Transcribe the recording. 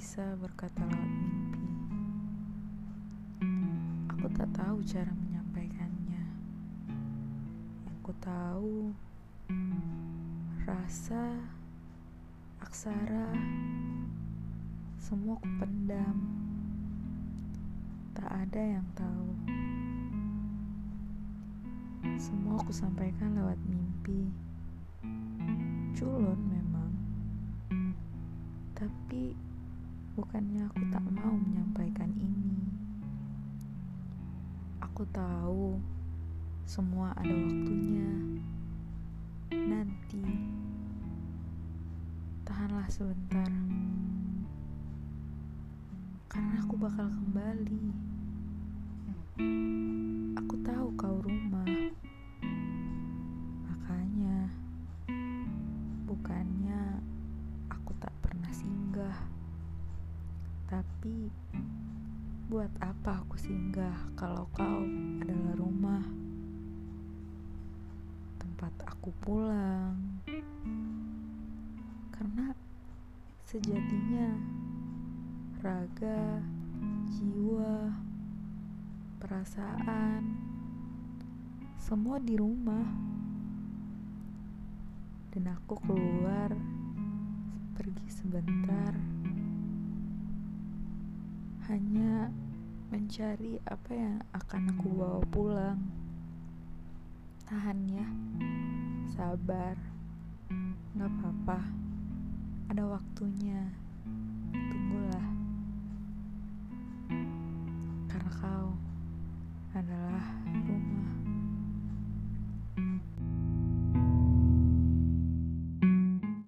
bisa berkata lewat mimpi. Aku tak tahu cara menyampaikannya. Yang ku tahu, rasa, aksara, semua ku pendam. Tak ada yang tahu. Semua aku sampaikan lewat mimpi. Culun memang. Tapi bukannya aku tak mau menyampaikan ini. Aku tahu semua ada waktunya. Nanti tahanlah sebentar. Karena aku bakal kembali. Tapi buat apa aku singgah kalau kau adalah rumah tempat aku pulang? Karena sejatinya raga, jiwa, perasaan, semua di rumah. Dan aku keluar, pergi sebentar, hanya mencari apa yang akan aku bawa pulang. Tahan ya, sabar, gak apa-apa, ada waktunya. Tunggulah, karena kau adalah